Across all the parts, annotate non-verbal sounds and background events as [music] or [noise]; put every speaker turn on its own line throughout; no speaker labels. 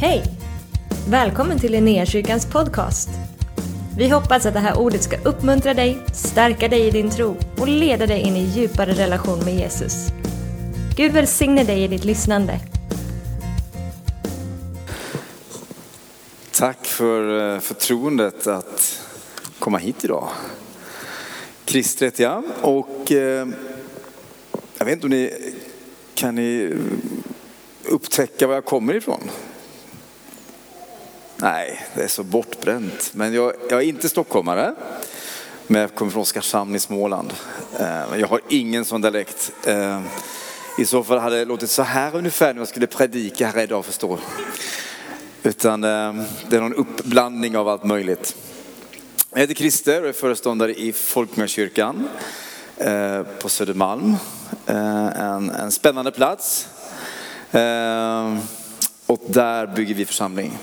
Hej! Välkommen till Linnéakyrkans podcast. Vi hoppas att det här ordet ska uppmuntra dig, stärka dig i din tro och leda dig in i djupare relation med Jesus. Gud välsigne dig i ditt lyssnande.
Tack för eh, förtroendet att komma hit idag. Christer heter jag och eh, jag vet inte om ni kan ni upptäcka var jag kommer ifrån? Nej, det är så bortbränt. Men jag, jag är inte stockholmare. Men jag kommer från Oskarshamn i Småland. Eh, jag har ingen sån dialekt. Eh, I så fall hade det låtit så här ungefär när jag skulle predika här idag förstår. Utan eh, det är någon uppblandning av allt möjligt. Jag heter Christer och är föreståndare i Folkungakyrkan på Södermalm. En, en spännande plats. Och där bygger vi församling.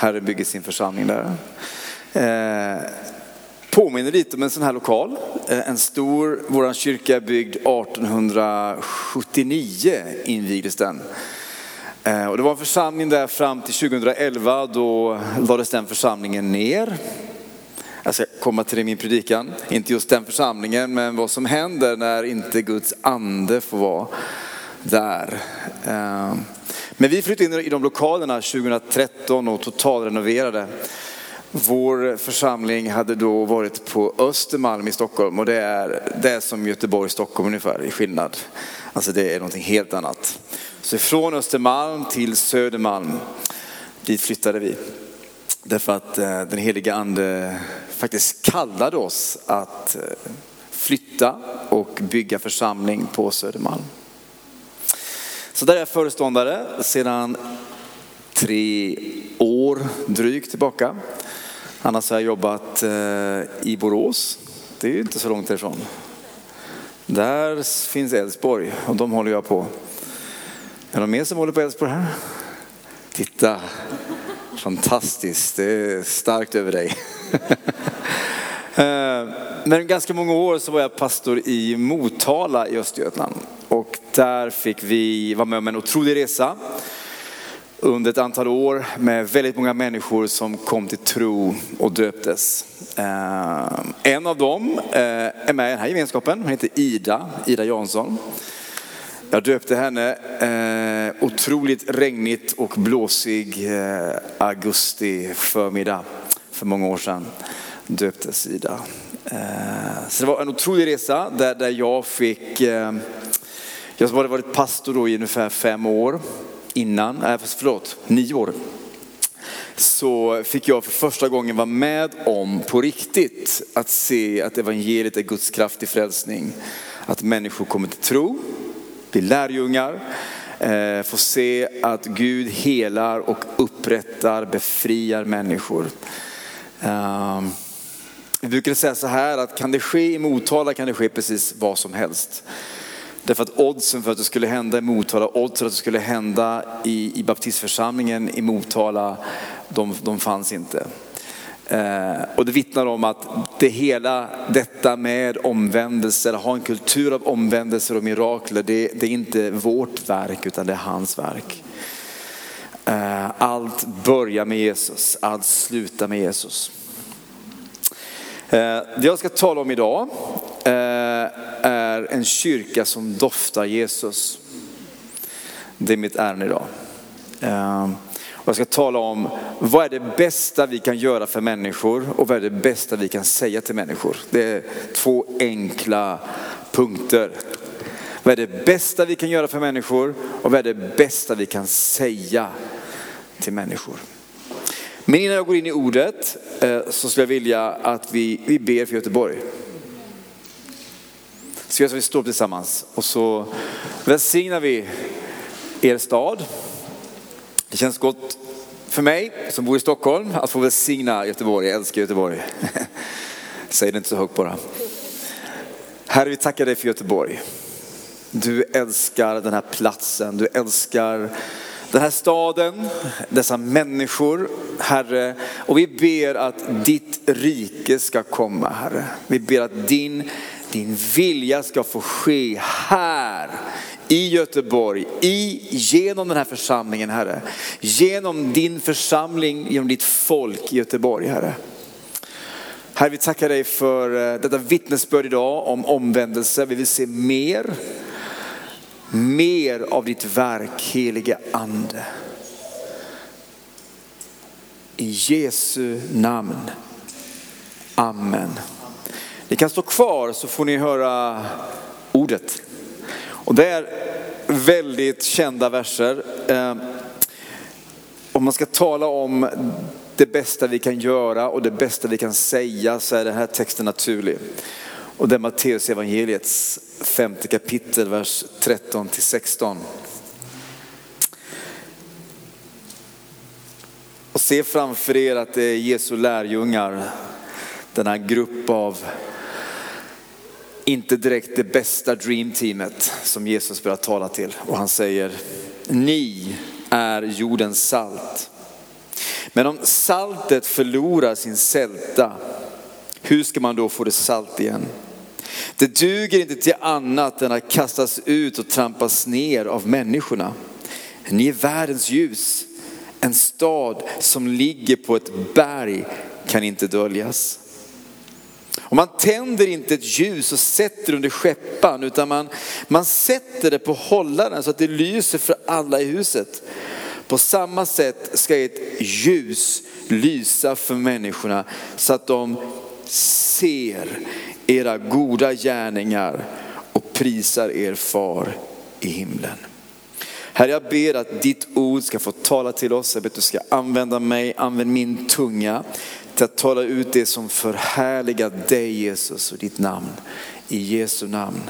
Herren bygger sin församling där. Eh, Påminner lite om en sån här lokal. Eh, En stor, vår kyrka är byggd 1879 invigdes den. Eh, Och det var en församling där fram till 2011, då lades den församlingen ner. Jag ska komma till det i min predikan. Inte just den församlingen, men vad som händer när inte Guds ande får vara där. Eh, men vi flyttade in i de lokalerna 2013 och totalrenoverade. Vår församling hade då varit på Östermalm i Stockholm och det är, det är som Göteborg-Stockholm ungefär i skillnad. Alltså det är någonting helt annat. Så från Östermalm till Södermalm, dit flyttade vi. Därför att eh, den heliga ande faktiskt kallade oss att eh, flytta och bygga församling på Södermalm. Så där är jag föreståndare sedan tre år drygt tillbaka. Annars har jag jobbat eh, i Borås. Det är ju inte så långt därifrån. Där finns Älvsborg och de håller jag på. Är det någon mer som håller på Älvsborg här? Titta, fantastiskt. Det är starkt över dig. [laughs] Eh, men ganska många år så var jag pastor i Motala i Östergötland. Och där fick vi vara med om en otrolig resa under ett antal år med väldigt många människor som kom till tro och döptes. Eh, en av dem eh, är med i den här gemenskapen, hon heter Ida, Ida Jansson. Jag döpte henne eh, otroligt regnigt och blåsig eh, augusti förmiddag för många år sedan. Döptes Ida. Eh, så det var en otrolig resa där, där jag fick, eh, jag hade varit pastor då i ungefär fem år innan, äh, förlåt, nio år. Så fick jag för första gången vara med om på riktigt att se att evangeliet är Guds kraft i frälsning. Att människor kommer till tro, blir lärjungar, eh, får se att Gud helar och upprättar, befriar människor. Ehm, vi brukar säga så här att kan det ske i Motala kan det ske precis vad som helst. Därför att oddsen för att det skulle hända i Motala, oddsen för att det skulle hända i, i baptistförsamlingen i Motala, de, de fanns inte. Eh, och det vittnar om att det hela detta med omvändelser, ha en kultur av omvändelser och mirakler, det, det är inte vårt verk utan det är hans verk. Eh, allt börjar med Jesus, allt slutar med Jesus. Eh, Det jag ska tala om idag är en kyrka som doftar Jesus. Det är mitt ärende idag. Ehm, och jag ska tala om vad är det bästa vi kan göra för människor och vad är det bästa vi kan säga till människor. Det är två enkla punkter. Vad är det bästa vi kan göra för människor och vad är det bästa vi kan säga till människor. Men innan jag går in i ordet eh, så skulle jag vilja att vi, vi ber för Göteborg. Ska vi stå upp tillsammans och så välsignar vi er stad. Det känns gott för mig som bor i Stockholm att få välsigna Göteborg. Jag älskar Göteborg. [laughs] Säg det inte så högt bara. Herre, vi tackar dig för Göteborg. Du älskar den här platsen, du älskar den här staden, dessa människor, Herre. Och vi ber att ditt rike ska komma, Herre. Vi ber att din, din vilja ska få ske här i Göteborg, i, genom den här församlingen Herre. Genom din församling, genom ditt folk i Göteborg Herre. Herre vi tackar dig för eh, detta vittnesbörd idag om omvändelse. Vi vill se mer, mer av ditt verk helige ande. I Jesu namn. Amen. Ni kan stå kvar så får ni höra ordet. Och det är väldigt kända verser. Ehm, om man ska tala om det bästa vi kan göra och det bästa vi kan säga så är den här texten naturlig. Och det är Matteus evangeliets femte kapitel, vers 13 till 16. Och se framför er att det är Jesu lärjungar, denna grupp av inte direkt det bästa dreamteamet som Jesus börjar tala till. Och han säger, ni är jordens salt. Men om saltet förlorar sin sälta, hur ska man då få det salt igen? Det duger inte till annat än att kastas ut och trampas ner av människorna. Ni är världens ljus. En stad som ligger på ett berg kan inte döljas. Och man tänder inte ett ljus och sätter under skeppan utan man, man sätter det på hållaren så att det lyser för alla i huset. På samma sätt ska ett ljus lysa för människorna så att de ser era goda gärningar och prisar er far i himlen. Herre jag ber att ditt ord ska få tala till oss. Jag ber att du ska använda mig, använd min tunga till att tala ut det som förhärligar dig Jesus och ditt namn. I Jesu namn.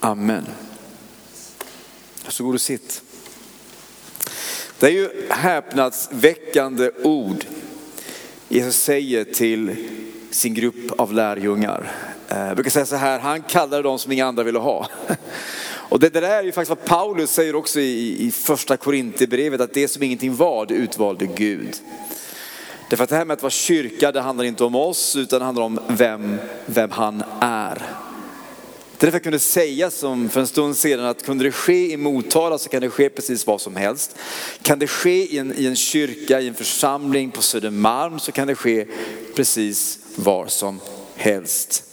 Amen. Varsågod och sitt. Det är ju häpnadsväckande ord Jesus säger till sin grupp av lärjungar. Eh, jag brukar säga så här, han kallade dem som inga andra ville ha. [laughs] Och det, där är ju faktiskt vad Paulus säger också i, i första Korinthierbrevet, att det som ingenting var, det utvalde Gud. Därför att det här med att vara kyrka, det handlar inte om oss, utan det handlar om vem, vem han är. Det är därför jag kunde säga som för en stund sedan att kunde det ske i Motala så kan det ske precis vad som helst. Kan det ske i en, i en kyrka, i en församling på Södermalm så kan det ske precis var som helst.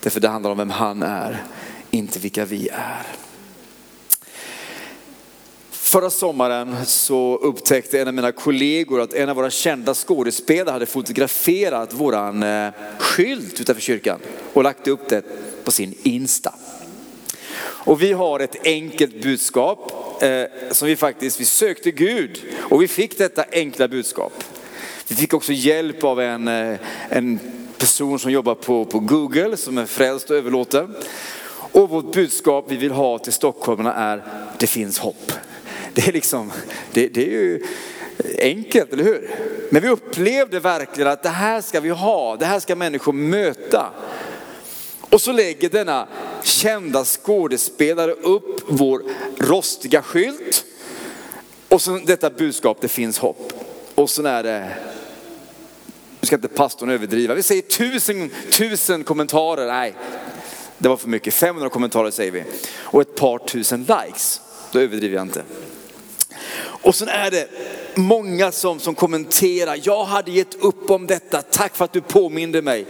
Därför det handlar om vem han är, inte vilka vi är. Förra sommaren så upptäckte en av mina kollegor att en av våra kända skådespelare hade fotograferat våran eh, skylt utanför kyrkan och lagt upp det på sin Insta. Och vi har ett enkelt budskap eh, som vi faktiskt, vi sökte Gud och vi fick detta enkla budskap. Vi fick också hjälp av en, eh, en person som jobbar på, på Google som är frälst och överlåten. Och vårt budskap vi vill ha till stockholmarna är, det finns hopp. Det är liksom, det, det är ju enkelt, eller hur? Men vi upplevde verkligen att det här ska vi ha, det här ska människor möta. Och så lägger denna kända skådespelare upp vår rostiga skylt. Och så detta budskap, det finns hopp. Och så är det, nu ska inte pastorn överdriva, vi säger tusen, tusen kommentarer, nej det var för mycket, 500 kommentarer säger vi. Och ett par tusen likes, då överdriver jag inte. Och sen är det många som, som kommenterar, jag hade gett upp om detta, tack för att du påminde mig.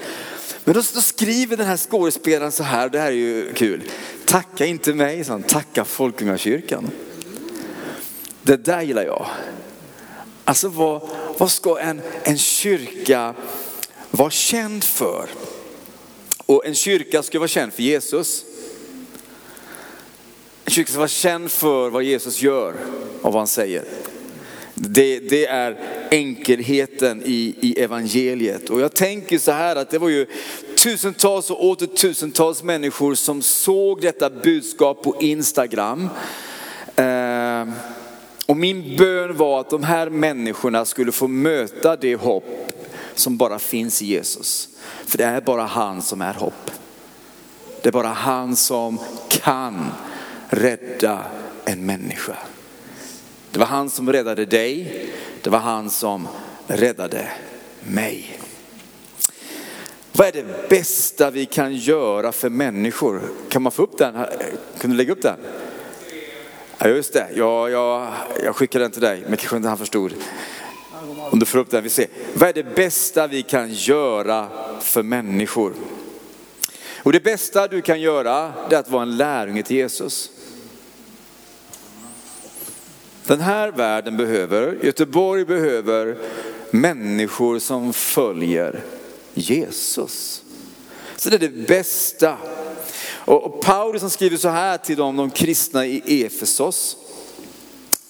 Men då, då skriver den här skådespelaren så här, det här är ju kul. Tacka inte mig, så tacka Folkungakyrkan. Det där gillar jag. Alltså vad, vad ska en, en kyrka vara känd för? Och en kyrka ska vara känd för Jesus. En kyrka ska vara känd för vad Jesus gör och vad han säger. Det, det, är enkelheten i, i evangeliet. Och jag tänker så här att det var ju tusentals och åter tusentals människor som såg detta budskap på Instagram. Eh, och min bön var att de här människorna skulle få möta det hopp som bara finns i Jesus. För det är bara han som är hopp. Det är bara han som kan rädda en människa. Det var han som räddade dig. Det var han som räddade mig. Vad är det bästa vi kan göra för människor? Kan man få upp den? Kan du lägga upp den? Ja, just det. Ja, jag, jag skickade den till dig, men kanske inte han förstod. Om du får upp den, vi ser. Vad är det bästa vi kan göra för människor? Och det bästa du kan göra, det är att vara en lärjunge till Jesus. Den här världen behöver, Göteborg behöver människor som följer Jesus. Så det är det bästa. Och, Paulus som skriver så här till dem, de kristna i Efesos.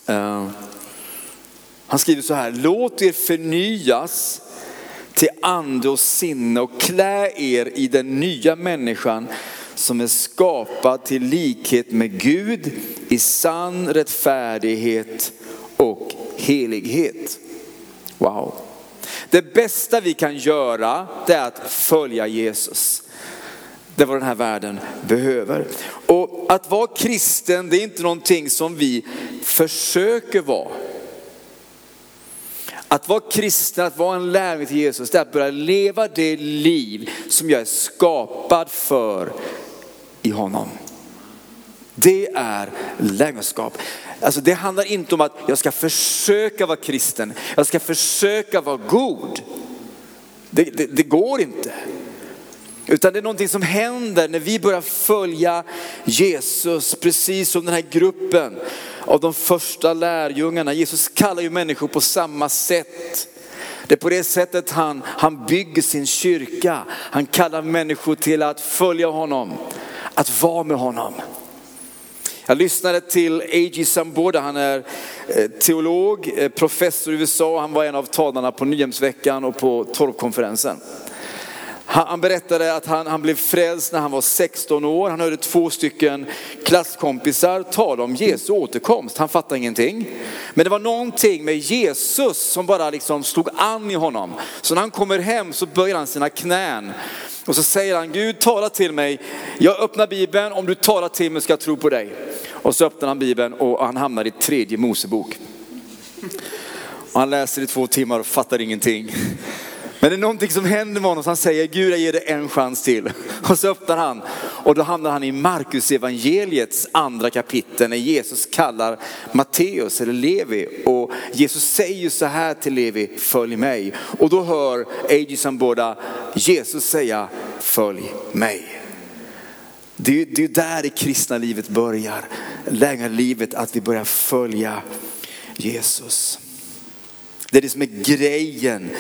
Eh, han skriver så här, låt er förnyas till ande och sinne och klä er i den nya människan som är skapad till likhet med Gud i sann rättfärdighet och helighet. Wow. Det bästa vi kan göra det är att följa Jesus. Det är vad den här världen behöver. Och att vara kristen det är inte någonting som vi försöker vara. Att vara kristen, att vara en lärling till Jesus, det är att börja leva det liv som jag är skapad för i honom. Det är lärjungaskap. Alltså det handlar inte om att jag ska försöka vara kristen, jag ska försöka vara god. Det, det, det går inte. Utan det är någonting som händer när vi börjar följa Jesus, precis som den här gruppen av de första lärjungarna. Jesus kallar ju människor på samma sätt. Det är på det sättet han, han bygger sin kyrka. Han kallar människor till att följa honom, att vara med honom. Jag lyssnade till A.G. Samboda, han är eh, teolog, eh, professor i USA, han var en av talarna på Nyhemsveckan och på torvkonferensen. Han berättade att han, han blev frälst när han var 16 år. Han hörde två stycken klasskompisar tala om Jesu återkomst. Han fattade ingenting. Men det var någonting med Jesus som bara liksom slog an i honom. Så när han kommer hem så böjer han sina knän. Och så säger han, Gud tala till mig. Jag öppnar Bibeln, om du talar till mig ska jag tro på dig. Och så öppnar han Bibeln och han hamnar i tredje Mosebok. Och han läser i två timmar och fattar ingenting. Men det är någonting som händer med honom, så han säger Gud jag ger dig en chans till. Och så öppnar han och då hamnar han i Markus evangeliets andra kapitel när Jesus kallar Matteus eller Levi. Och Jesus säger så här till Levi, följ mig. Och då hör A.J. Samboda Jesus säga, följ mig. Det är, det är där det kristna livet börjar, livet att vi börjar följa Jesus. Det är det som är grejen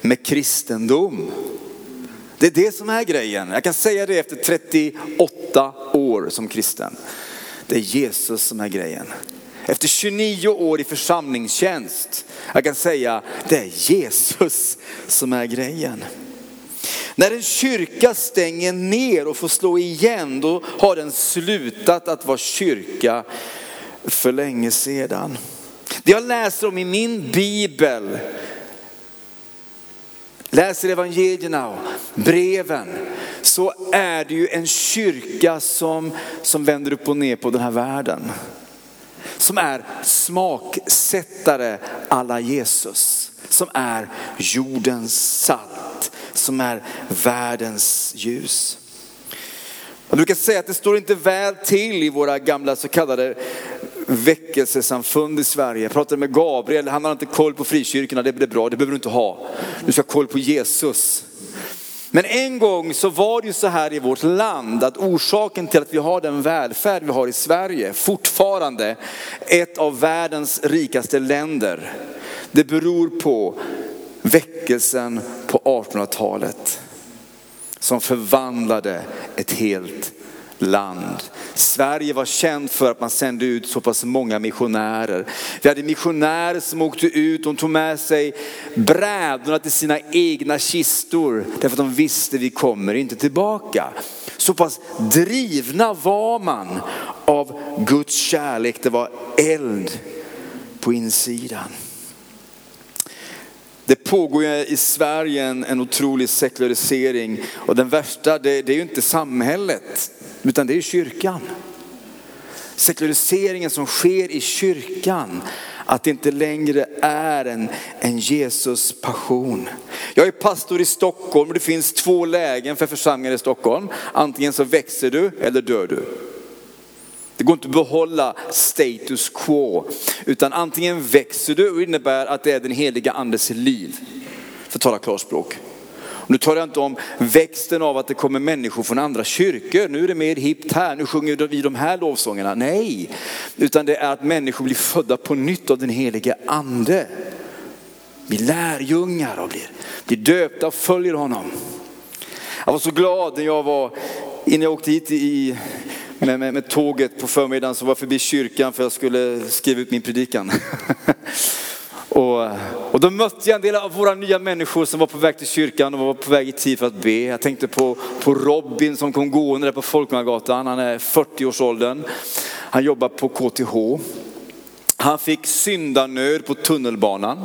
med kristendom. Det är det som är grejen. Jag kan säga det efter 38 år som kristen. Det är Jesus som är grejen. Efter 29 år i församlingstjänst, jag kan säga det är Jesus som är grejen. När en kyrka stänger ner och får slå igen, då har den slutat att vara kyrka för länge sedan. Det jag läser om i min bibel läser evangelierna och breven så är det ju en kyrka som, som vänder upp och ner på den här världen. Som är smaksättare alla Jesus. Som är jordens salt. Som är världens ljus. Jag brukar säga att det står inte väl till i våra gamla så kallade väckelsesamfund i Sverige. Jag pratade med Gabriel, han har inte koll på frikyrkorna, det är bra, det behöver du inte ha. Du ska ha koll på Jesus. Men en gång så var det ju så här i vårt land att orsaken till att vi har den välfärd vi har i Sverige, fortfarande ett av världens rikaste länder, det beror på väckelsen på 1800-talet som förvandlade ett helt land. Sverige var känt för att man sände ut så pass många missionärer. Vi hade missionärer som åkte ut, de tog med sig brädorna till sina egna kistor därför att de visste vi kommer inte tillbaka. Så pass drivna var man av Guds kärlek, det var eld på insidan. Det pågår ju i Sverige en, en otrolig sekularisering och den värsta det, det är ju inte samhället utan det är kyrkan. Sekulariseringen som sker i kyrkan, att det inte längre är en, en Jesus passion. Jag är pastor i Stockholm och det finns två lägen för församlingar i Stockholm. Antingen så växer du eller dör du. Det går inte att behålla status quo. Utan antingen växer du och innebär att det är den heliga andes liv. För att tala klarspråk. Nu talar jag inte om växten av att det kommer människor från andra kyrkor. Nu är det mer hippt här, nu sjunger vi de här lovsångerna. Nej, utan det är att människor blir födda på nytt av den helige ande. Blir lärjungar och blir, blir döpta och följer honom. Jag var så glad när jag var, innan jag åkte hit i, med, med, med tåget på förmiddagen så var jag förbi kyrkan för jag skulle skriva ut min predikan. [laughs] Och, och då mötte jag en del av våra nya människor som var på väg till kyrkan och var på väg i tid för att be. Jag tänkte på, på Robin som kom gående där på Folkungagatan. Han är 40-årsåldern. Han jobbar på KTH. Han fick syndanöd på tunnelbanan.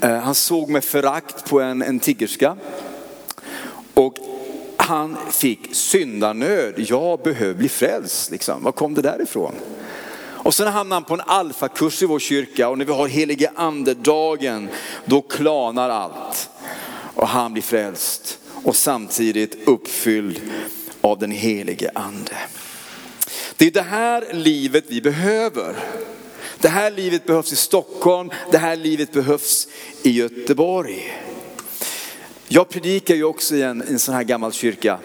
Eh, han såg med förakt på en, en tiggerska. Och han fick syndanöd. Jag behöver bli frälst. Liksom. Var kom det därifrån? Och sen hamnar han på en alfakurs i vår kyrka och när vi har helige ande-dagen, då klanar allt. Och han blir frälst och samtidigt uppfylld av den helige ande. Det är det här livet vi behöver. Det här livet behövs i Stockholm, det här livet behövs i Göteborg. Jag predikar ju också i en, en sån här gammal kyrka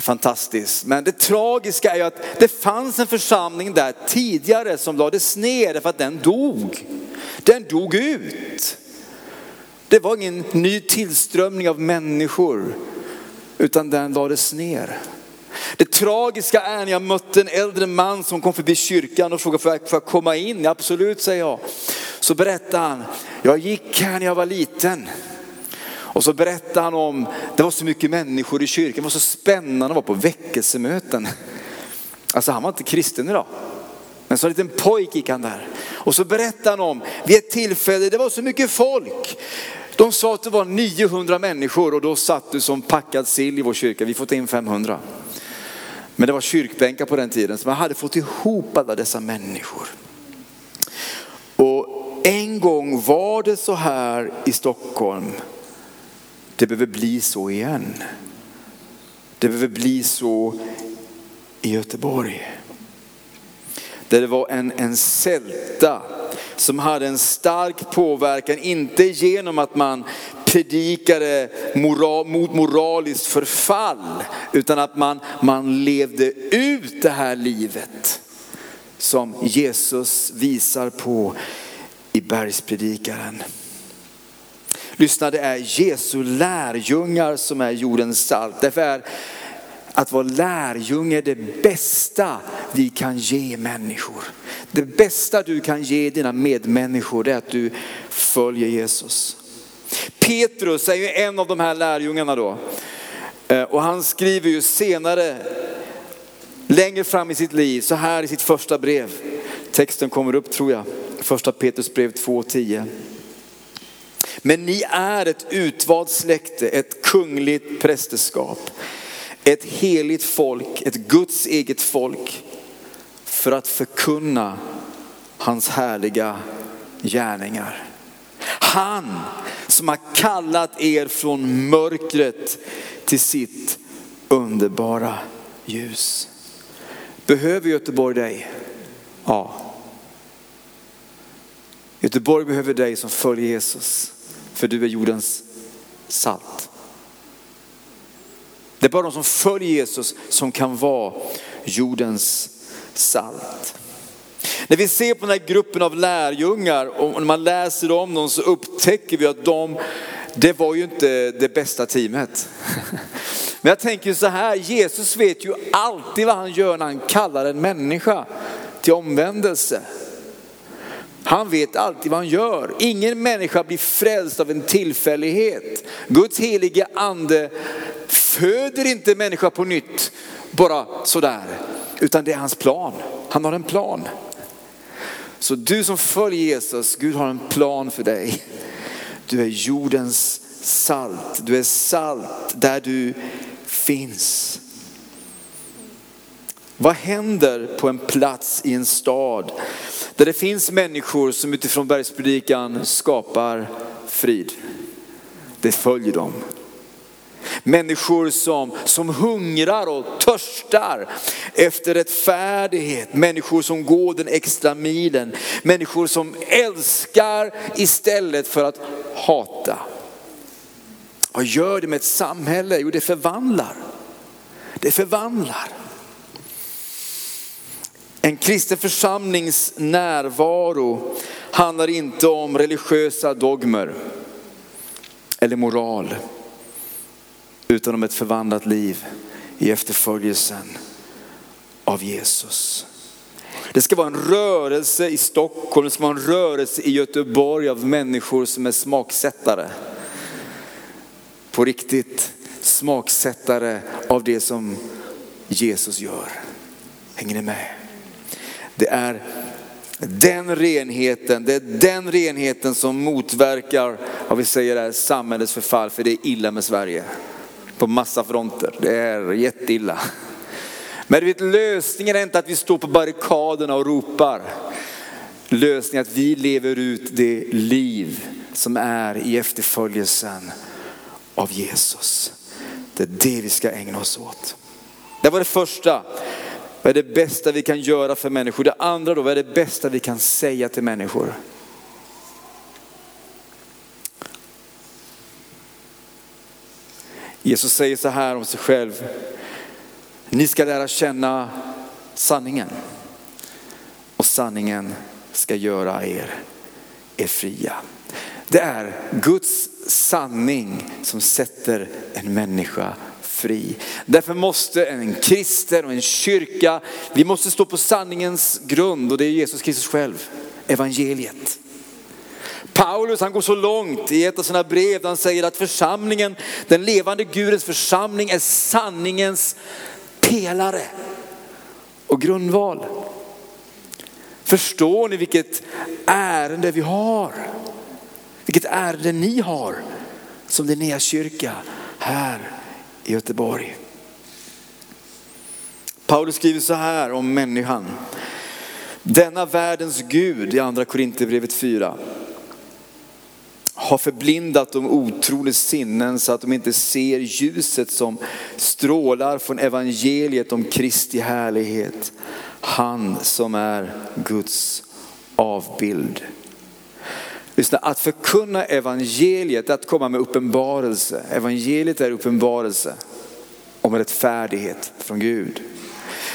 fantastiskt. Men det tragiska är ju att det fanns en församling där tidigare som lades ner därför att den dog. Den dog ut. Det var ingen ny tillströmning av människor utan den lades ner. Det tragiska är när jag mötte en äldre man som kom förbi kyrkan och frågade, får jag, får jag komma in? Absolut, säger jag. Så berättade han, jag gick här när jag var liten. Och så berättade han om, det var så mycket människor i kyrkan, det var så spännande att vara på väckelsemöten. Alltså han var inte kristen idag. Men som en liten pojk gick han där. Och så berättade han om, vid ett tillfälle, det var så mycket folk. De sa att det var 900 människor och då satt du som packad sill i vår kyrka. Vi får ta in 500. Men det var kyrkbänkar på den tiden, så man hade fått ihop alla dessa människor. Och en gång var det så här i Stockholm det behöver bli så igen. Det behöver bli så i Göteborg. Där det var en, en sälta som hade en stark påverkan, inte genom att man predikade moral, mot moraliskt förfall, utan att man, man levde ut det här livet som Jesus visar på i bergspredikaren. Lyssna, det är Jesu lärjungar som är jordens salt. Därför är att vara lärjunge det bästa vi kan ge människor. Det bästa du kan ge dina medmänniskor är att du följer Jesus. Petrus är ju en av de här lärjungarna då. Eh, och han skriver ju senare, längre fram i sitt liv, så här i sitt första brev. Texten kommer upp tror jag, första Petrus brev 2.10. Men ni är ett utvalt släkte, ett kungligt prästerskap, ett heligt folk, ett Guds eget folk för att förkunna hans härliga gärningar. Han som har kallat er från mörkret till sitt underbara ljus. Behöver Göteborg dig? Ja. Göteborg behöver dig som följer Jesus. För du är jordens salt. Det är bara de som följer Jesus som kan vara jordens salt. När vi ser på den här gruppen av lärjungar och när man läser om dem så upptäcker vi att de, det var ju inte det bästa teamet. [laughs] Men jag tänker så här, Jesus vet ju alltid vad han gör när han kallar en människa till omvändelse. Han vet alltid vad han gör. Ingen människa blir frälst av en tillfällighet. Guds helige ande föder inte människa på nytt bara sådär. Utan det är hans plan. Han har en plan. Så du som följer Jesus, Gud har en plan för dig. Du är jordens salt. Du är salt där du finns. Vad händer på en plats i en stad där det finns människor som utifrån bergspredikan skapar frid? Det följer dem. Människor som, som hungrar och törstar efter rättfärdighet. Människor som går den extra milen. Människor som älskar istället för att hata. Vad gör det med ett samhälle? Jo, det förvandlar. Det förvandlar. En kristen församlings närvaro handlar inte om religiösa dogmer eller moral, utan om ett förvandlat liv i efterföljelsen av Jesus. Det ska vara en rörelse i Stockholm, det ska vara en rörelse i Göteborg av människor som är smaksättare. På riktigt smaksättare av det som Jesus gör. Hänger ni med? Det är den renheten, det är den renheten som motverkar, vad vi säger är samhällets förfall, för det är illa med Sverige. På massa fronter, det är jätteilla. Men vet, lösningen är inte att vi står på barrikaderna och ropar. Lösningen är att vi lever ut det liv som är i efterföljelsen av Jesus. Det är det vi ska ägna oss åt. Det var det första. Vad är det bästa vi kan göra för människor? Det andra då, vad är det bästa vi kan säga till människor? Jesus säger så här om sig själv. Ni ska lära känna sanningen. Och sanningen ska göra er, er fria. Det är Guds sanning som sätter en människa fri. Därför måste en kristen och en kyrka, vi måste stå på sanningens grund och det är Jesus Kristus själv, evangeliet. Paulus han går så långt i ett av sina brev där han säger att församlingen, den levande Gudens församling är sanningens pelare och grundval. Förstår ni vilket ärende vi har? Vilket ärende ni har som nya kyrka här i Göteborg. Paulus skriver så här om människan. Denna världens Gud i andra Korinthierbrevet 4 har förblindat de otroligt sinnen så att de inte ser ljuset som strålar från evangeliet om Kristi härlighet. Han som är Guds avbild. Lyssna, att förkunna evangeliet är att komma med uppenbarelse. Evangeliet är uppenbarelse om rättfärdighet från Gud.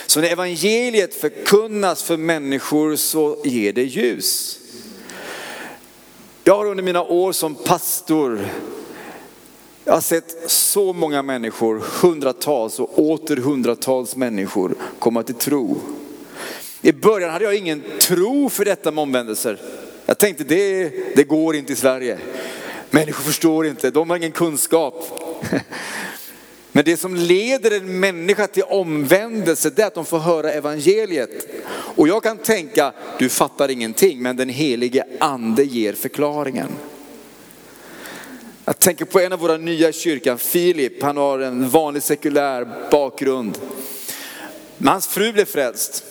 Så när evangeliet förkunnas för människor så ger det ljus. Jag har under mina år som pastor jag har sett så många människor, hundratals och åter hundratals människor komma till tro. I början hade jag ingen tro för detta med omvändelser. Jag tänkte det, det går inte i Sverige. Människor förstår inte, de har ingen kunskap. [laughs] Men det som leder en människa till omvändelse det är att de får höra evangeliet. Och jag kan tänka, du fattar ingenting, men den helige ande ger förklaringen. Jag tänker på en av våra nya kyrkan, Filip, han har en vanlig sekulär bakgrund. Men hans fru blev frälst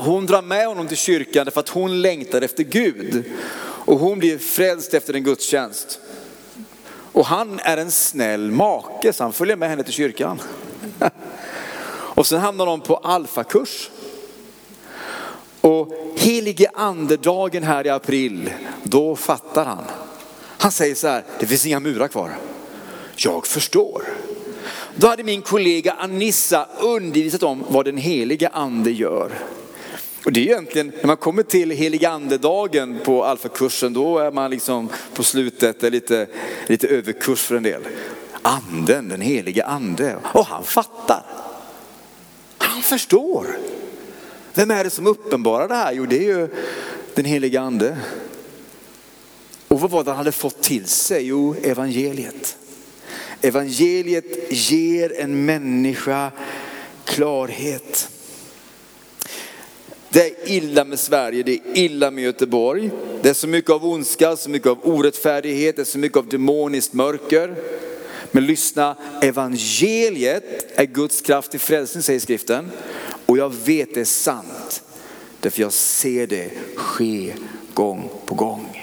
hon drar med honom till kyrkan därför att hon längtar efter Gud. Och hon blir frälst efter en gudstjänst. Och han är en snäll make så han följer med henne till kyrkan. [laughs] Och sen hamnar de på alfakurs. Och helige andedagen här i april, då fattar han. Han säger så här, det finns inga murar kvar. Jag förstår. Då hade min kollega Anissa undervisat om vad den heliga ande gör. Och det är egentligen, när man kommer till heliga andedagen på alfakursen, då är man liksom på slutet, är lite, lite överkurs för en del. Anden, den heliga ande. Och han fattar. Han förstår. Vem är det som uppenbarar det här? Jo, det är ju den heliga ande. Och vad var det han hade fått till sig? Jo, evangeliet. Evangeliet ger en människa klarhet. Det är illa med Sverige, det är illa med Göteborg. Det är så mycket av ondska, så mycket av orättfärdighet, det är så mycket av demoniskt mörker. Men lyssna, evangeliet är Guds kraft till frälsning säger skriften. Och jag vet det är sant. Därför jag ser det ske gång på gång.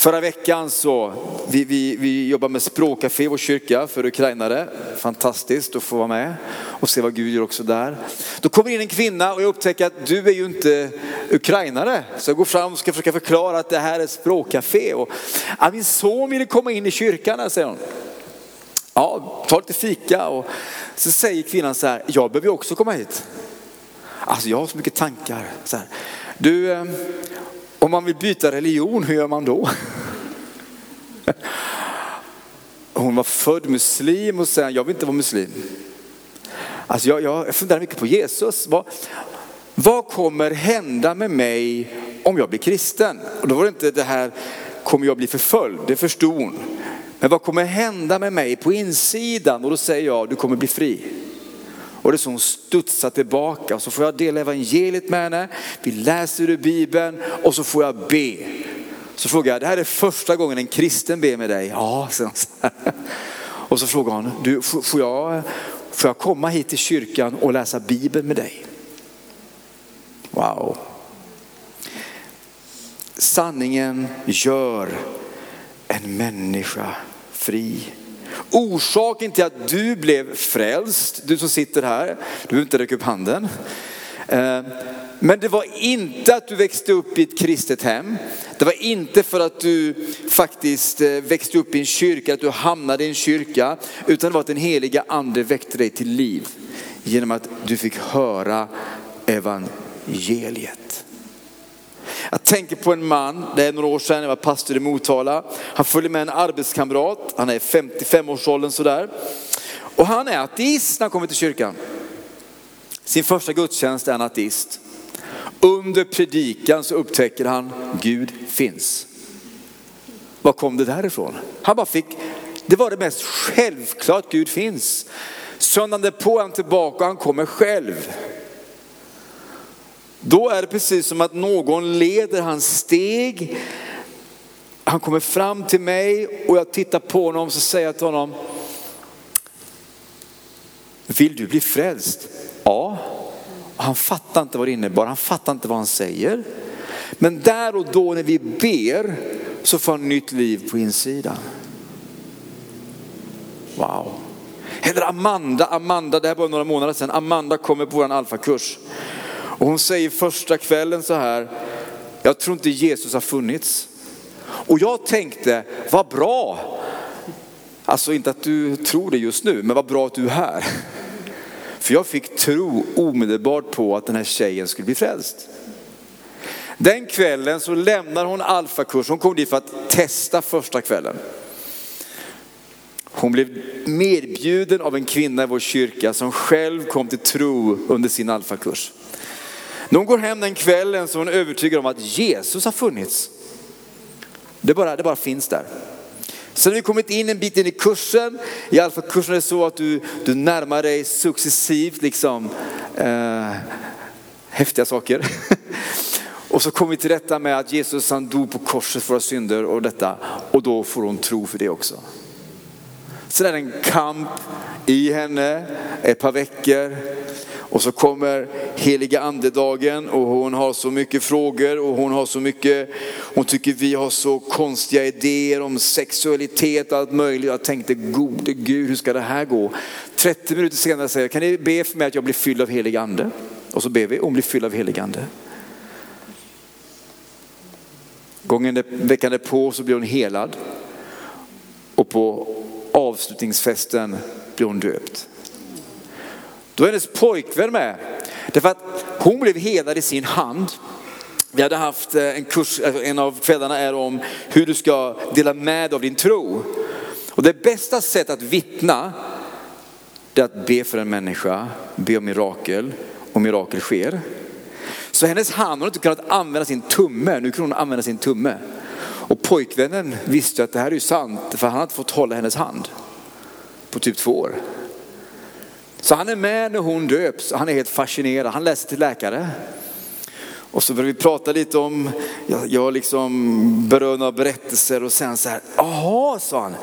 Förra veckan så, vi, vi, vi jobbar med språkcafé i vår kyrka för ukrainare. Fantastiskt att få vara med och se vad Gud gör också där. Då kommer in en kvinna och jag upptäcker att du är ju inte ukrainare. Så jag går fram och ska försöka förklara att det här är språkcafé. Och, ja, min son ville komma in i kyrkan här, säger hon. Ja, ta lite fika och så säger kvinnan så här, jag behöver också komma hit. Alltså jag har så mycket tankar. Så här. Du, eh, om man vill byta religion, hur gör man då? Hon var född muslim och sen, jag vill inte vara muslim. Alltså jag, jag funderar mycket på Jesus. Vad, vad kommer hända med mig om jag blir kristen? Och då var det inte det här, kommer jag bli förföljd? Det förstod hon. Men vad kommer hända med mig på insidan? Och då säger jag, du kommer bli fri. Och det är så hon studsar tillbaka och så får jag dela evangeliet med henne. Vi läser ur Bibeln och så får jag be. Så frågar jag, det här är första gången en kristen ber med dig? Ja, sen. Och så frågar hon, du, får, jag, får jag komma hit till kyrkan och läsa Bibeln med dig? Wow. Sanningen gör en människa fri. Orsaken till att du blev frälst, du som sitter här, du behöver inte räcka upp handen. Eh, men det var inte att du växte upp i ett kristet hem. Det var inte för att du faktiskt eh, växte upp i en kyrka, att du hamnade i en kyrka. Utan det var att den heliga ande väckte dig till liv. Genom att du fick höra evangeliet. Jag tänker på en man, det är några år sedan, jag var pastor i Motala. Han följer med en arbetskamrat, han är 55-årsåldern sådär. Och han är ateist när han kommer till kyrkan. Sin första gudstjänst är han ateist. Under predikan så upptäcker han, Gud finns. Var kom det därifrån? Han bara fick, det var det mest självklart, Gud finns. Söndagen på är han tillbaka och han kommer själv. Då är det precis som att någon leder hans steg. Han kommer fram till mig och jag tittar på honom och så säger jag till honom, vill du bli frälst? Ja. Han fattar inte vad det innebar, han fattar inte vad han säger. Men där och då när vi ber så får han nytt liv på insidan. Wow. Eller Amanda, Amanda, det här var några månader sedan, Amanda kommer på vår alfakurs. Och hon säger första kvällen så här, jag tror inte Jesus har funnits. Och jag tänkte, vad bra. Alltså inte att du tror det just nu, men vad bra att du är här. För jag fick tro omedelbart på att den här tjejen skulle bli frälst. Den kvällen så lämnar hon alfakurs, hon kom dit för att testa första kvällen. Hon blev medbjuden av en kvinna i vår kyrka som själv kom till tro under sin alfakurs. När hon går hem den kvällen så är hon övertygad om att Jesus har funnits. Det bara, det bara finns där. Sen har vi kommit in en bit in i kursen. I alfakursen är det så att du, du närmar dig successivt liksom, eh, häftiga saker. [laughs] och så kommer vi till rätta med att Jesus han dog på korset för våra synder och detta. Och då får hon tro för det också. Sen är det en kamp i henne ett par veckor. Och så kommer heliga andedagen och hon har så mycket frågor och hon har så mycket, hon tycker vi har så konstiga idéer om sexualitet och allt möjligt. Jag tänkte gode Gud, hur ska det här gå? 30 minuter senare säger jag, kan ni be för mig att jag blir fylld av helig ande? Och så ber vi, hon blir fylld av helig ande. Gången veckan på så blir hon helad. Och på avslutningsfesten blev hon döpt. Då är hennes pojkvän med. Därför att hon blev helad i sin hand. Vi hade haft eh, en kurs, eh, en av kvällarna är om hur du ska dela med av din tro. Och det bästa sättet att vittna, det är att be för en människa, be om mirakel och mirakel sker. Så hennes hand, hon har inte kunnat använda sin tumme, nu kan hon använda sin tumme. Pojkvännen visste att det här är sant, för han hade inte fått hålla hennes hand på typ två år. Så han är med när hon döps, han är helt fascinerad, han läser till läkare. Och så börjar vi prata lite om, jag, jag liksom berör några berättelser och sen så här, jaha sa han,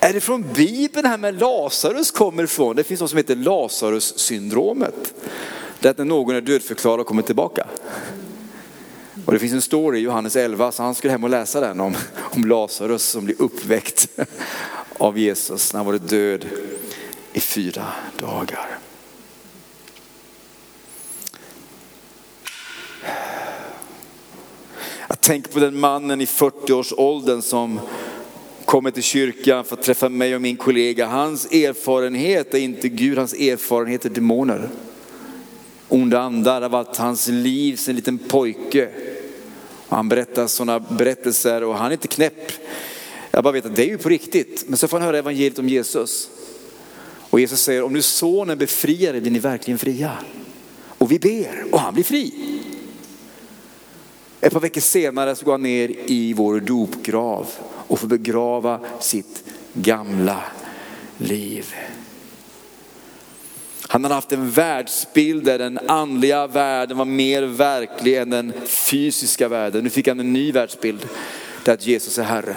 är det från Bibeln här med Lazarus kommer ifrån? Det finns något som heter Lazarus syndromet. Det är att när någon är dödförklarad och kommer tillbaka. Och det finns en story i Johannes 11, så han skulle hem och läsa den om, om Lazarus som blir uppväckt av Jesus när han varit död i fyra dagar. Jag tänker på den mannen i 40-årsåldern som kommer till kyrkan för att träffa mig och min kollega. Hans erfarenhet är inte Gud, hans erfarenhet är demoner. Onda andar har varit hans liv sedan en liten pojke. Han berättar sådana berättelser och han är inte knäpp. Jag bara vet att det är ju på riktigt. Men så får han höra evangeliet om Jesus. Och Jesus säger, om nu sonen befriar er blir ni verkligen fria. Och vi ber och han blir fri. Ett par veckor senare så går han ner i vår dopgrav och får begrava sitt gamla liv. Han hade haft en världsbild där den andliga världen var mer verklig än den fysiska världen. Nu fick han en ny världsbild där att Jesus är Herre.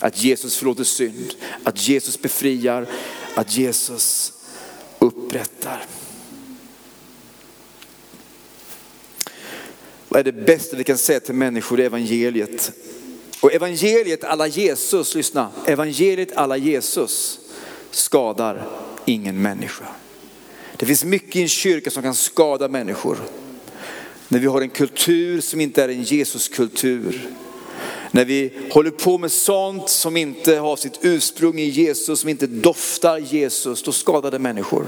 Att Jesus förlåter synd, att Jesus befriar, att Jesus upprättar. Vad är det bästa vi kan säga till människor i evangeliet? Och evangeliet alla Jesus, lyssna, evangeliet alla Jesus skadar ingen människa. Det finns mycket i en kyrka som kan skada människor. När vi har en kultur som inte är en Jesuskultur. När vi håller på med sånt som inte har sitt ursprung i Jesus, som inte doftar Jesus, då skadar det människor.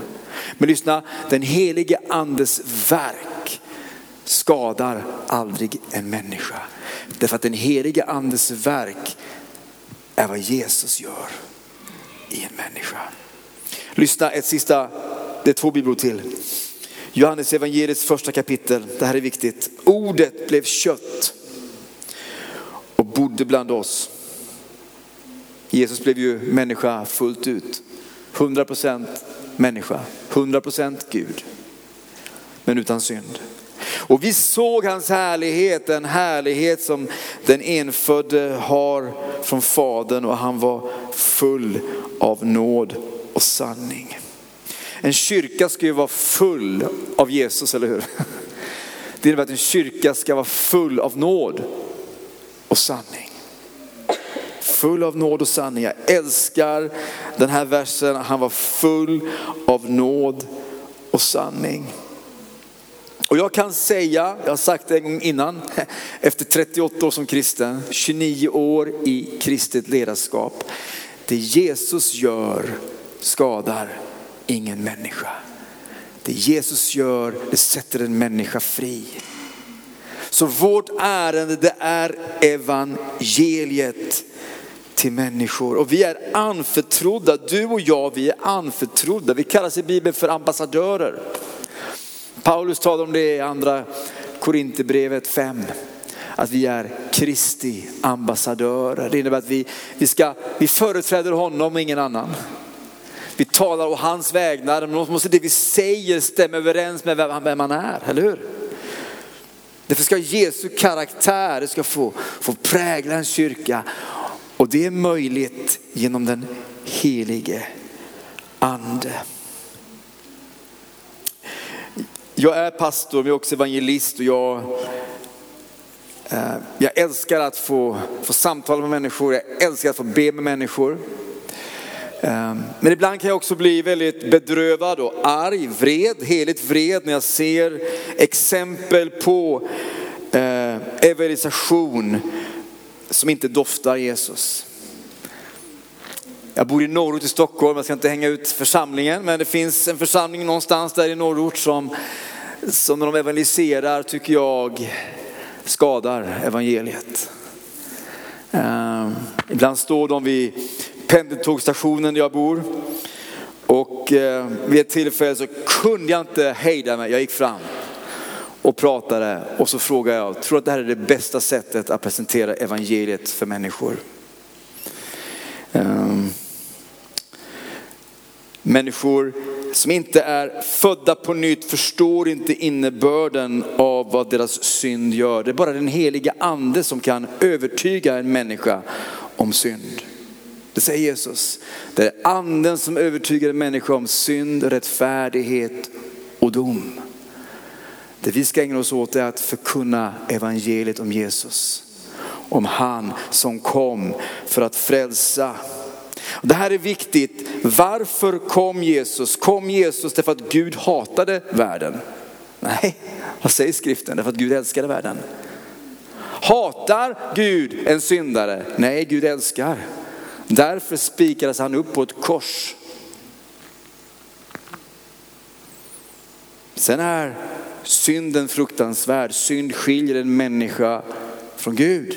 Men lyssna, den helige andes verk skadar aldrig en människa. Därför att den helige andes verk är vad Jesus gör i en människa. Lyssna ett sista, det är två bibelord till. Johannes evangeliets första kapitel, det här är viktigt. Ordet blev kött och bodde bland oss. Jesus blev ju människa fullt ut. 100% människa, 100% Gud. Men utan synd. Och vi såg hans härlighet, en härlighet som den enfödde har från Fadern och han var full av nåd och sanning. En kyrka ska ju vara full av Jesus, eller hur? Det innebär att en kyrka ska vara full av nåd och sanning. Full av nåd och sanning. Jag älskar den här versen, han var full av nåd och sanning. Och jag kan säga, jag har sagt det en gång innan, [laughs] efter 38 år som kristen, 29 år i kristet ledarskap. Det Jesus gör skadar ingen människa. Det Jesus gör, det sätter en människa fri. Så vårt ärende det är evangeliet till människor. Och vi är anförtrodda, du och jag vi är anförtrodda. Vi kallas i Bibeln för ambassadörer. Paulus talar om det i andra Korinthierbrevet 5. Att vi är Kristi ambassadörer. Det innebär att vi, vi, ska, vi företräder honom och ingen annan. Vi talar å hans vägnar, men måste det vi säger stämma överens med vem, vem han är, eller hur? Därför ska Jesu karaktär ska få, få prägla en kyrka. Och det är möjligt genom den helige ande. Jag är pastor, men jag är också evangelist och jag, eh, jag älskar att få, få samtala med människor, jag älskar att få be med människor. Ehm. Men ibland kan jag också bli väldigt bedrövad och arg, vred, heligt vred när jag ser exempel på eh, evangelisation som inte doftar Jesus. Jag bor i norrort i Stockholm, jag ska inte hänga ut församlingen, men det finns en församling någonstans där i norrort som, som när de evangeliserar tycker jag skadar evangeliet. Ehm. Ibland står de vid pendeltågstationen där jag bor och eh, vid ett tillfälle så kunde jag inte hejda mig, jag gick fram och pratade och så frågade jag, tror att det här är det bästa sättet att presentera evangeliet för människor? Um, Människor som inte är födda på nytt förstår inte innebörden av vad deras synd gör. Det är bara den heliga ande som kan övertyga en människa om synd. Det säger Jesus. Det är anden som övertygar en människa om synd, rättfärdighet och dom. Det vi ska ägna oss åt är att förkunna evangeliet om Jesus. Om han som kom för att frälsa. Det här är viktigt. Varför kom Jesus? Kom Jesus därför att Gud hatade världen? Nej, vad säger skriften? Därför att Gud älskade världen. Hatar Gud en syndare? Nej, Gud älskar. Därför spikades han upp på ett kors. Sen är synden fruktansvärd. Synd skiljer en människa från Gud.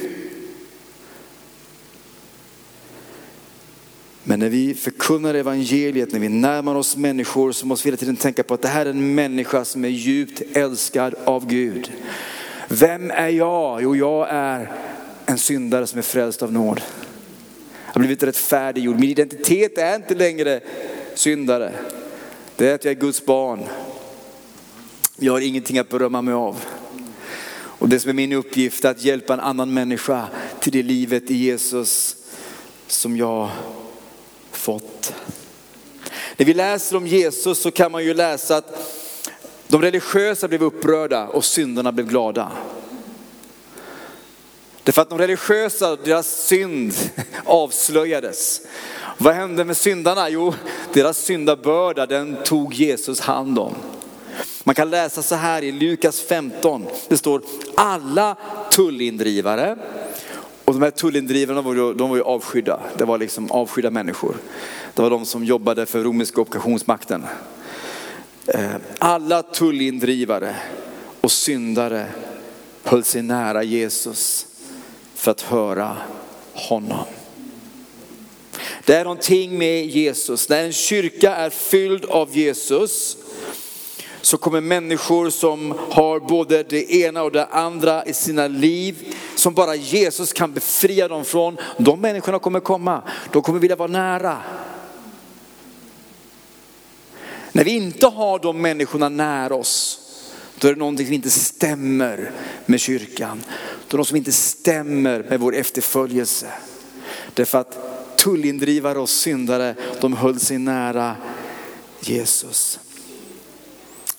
Men när vi förkunnar evangeliet, när vi närmar oss människor så måste vi hela tiden tänka på att det här är en människa som är djupt älskad av Gud. Vem är jag? Jo, jag är en syndare som är frälst av nåd. Jag har blivit rättfärdiggjord. Min identitet är inte längre syndare. Det är att jag är Guds barn. Jag har ingenting att berömma mig av. Och det som är min uppgift är att hjälpa en annan människa till det livet i Jesus som jag fått. När vi läser om Jesus så kan man ju läsa att de religiösa blev upprörda och syndarna blev glada. Därför att de religiösa, deras synd [laughs] avslöjades. Vad hände med syndarna? Jo, deras syndabörda den tog Jesus hand om. Man kan läsa så här i Lukas 15. Det står alla tullindrivare, och de här tullindrivarna var ju, de var ju avskydda. Det var liksom avskydda människor. Det var de som jobbade för romerska ockupationsmakten. Eh, alla tullindrivare och syndare höll sig nära Jesus för att höra honom. Det är någonting med Jesus. När en kyrka är fylld av Jesus så kommer människor som har både det ena och det andra i sina liv, som bara Jesus kan befria dem från. De människorna kommer komma, de kommer vilja vara nära. När vi inte har de människorna nära oss, då är det någonting som inte stämmer med kyrkan. Då är det något som inte stämmer med vår efterföljelse. Därför att tullindrivare och syndare, de höll sig nära Jesus.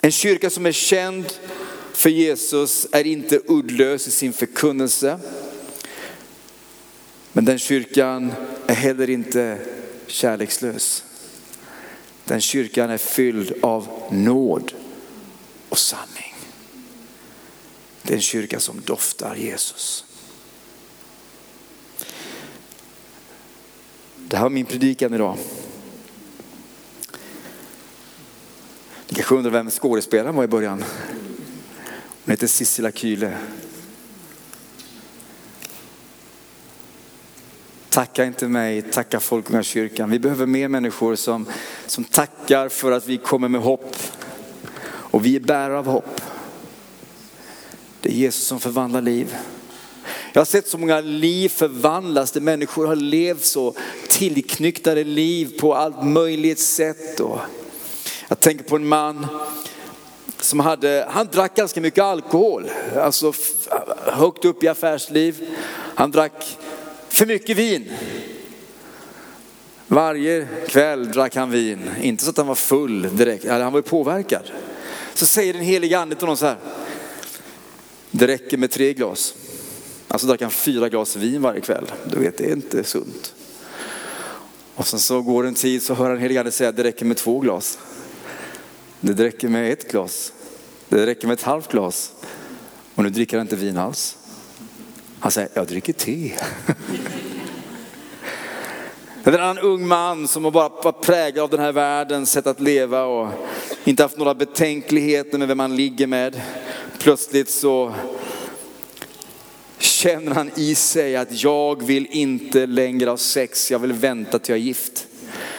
En kyrka som är känd för Jesus är inte uddlös i sin förkunnelse. Men den kyrkan är heller inte kärlekslös. Den kyrkan är fylld av nåd och sanning. Det är en kyrka som doftar Jesus. Det här var min predikan idag. Ni kanske undrar vem skådespelaren var i början. Hon heter Sissela Kyle. Tacka inte mig, tacka Folkungakyrkan. Vi behöver mer människor som, som tackar för att vi kommer med hopp. Och vi är bärare av hopp. Det är Jesus som förvandlar liv. Jag har sett så många liv förvandlas där människor har levt så tillknyktade liv på allt möjligt sätt. Och jag tänker på en man som hade, han drack ganska mycket alkohol, alltså högt upp i affärsliv. Han drack för mycket vin. Varje kväll drack han vin, inte så att han var full direkt, han var ju påverkad. Så säger den heliga ande till honom så här, det räcker med tre glas. Alltså drack han fyra glas vin varje kväll. Du vet, det är inte sunt. Och sen så går en tid så hör han heliga ande säga, det räcker med två glas. Det räcker med ett glas. Det räcker med ett halvt glas. Och nu dricker han inte vin alls. Han säger, jag dricker te. [laughs] Det är en annan ung man som har bara varit präglad av den här världens sätt att leva och inte haft några betänkligheter med vem man ligger med. Plötsligt så känner han i sig att jag vill inte längre ha sex, jag vill vänta till jag är gift.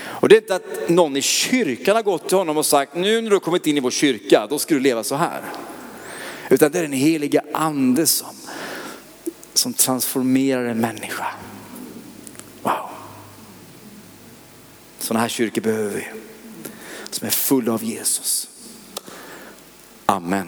Och det är inte att någon i kyrkan har gått till honom och sagt, nu när du har kommit in i vår kyrka, då ska du leva så här. Utan det är den heliga ande som, som transformerar en människa. Wow. Sådana här kyrkor behöver vi. Som är fulla av Jesus. Amen.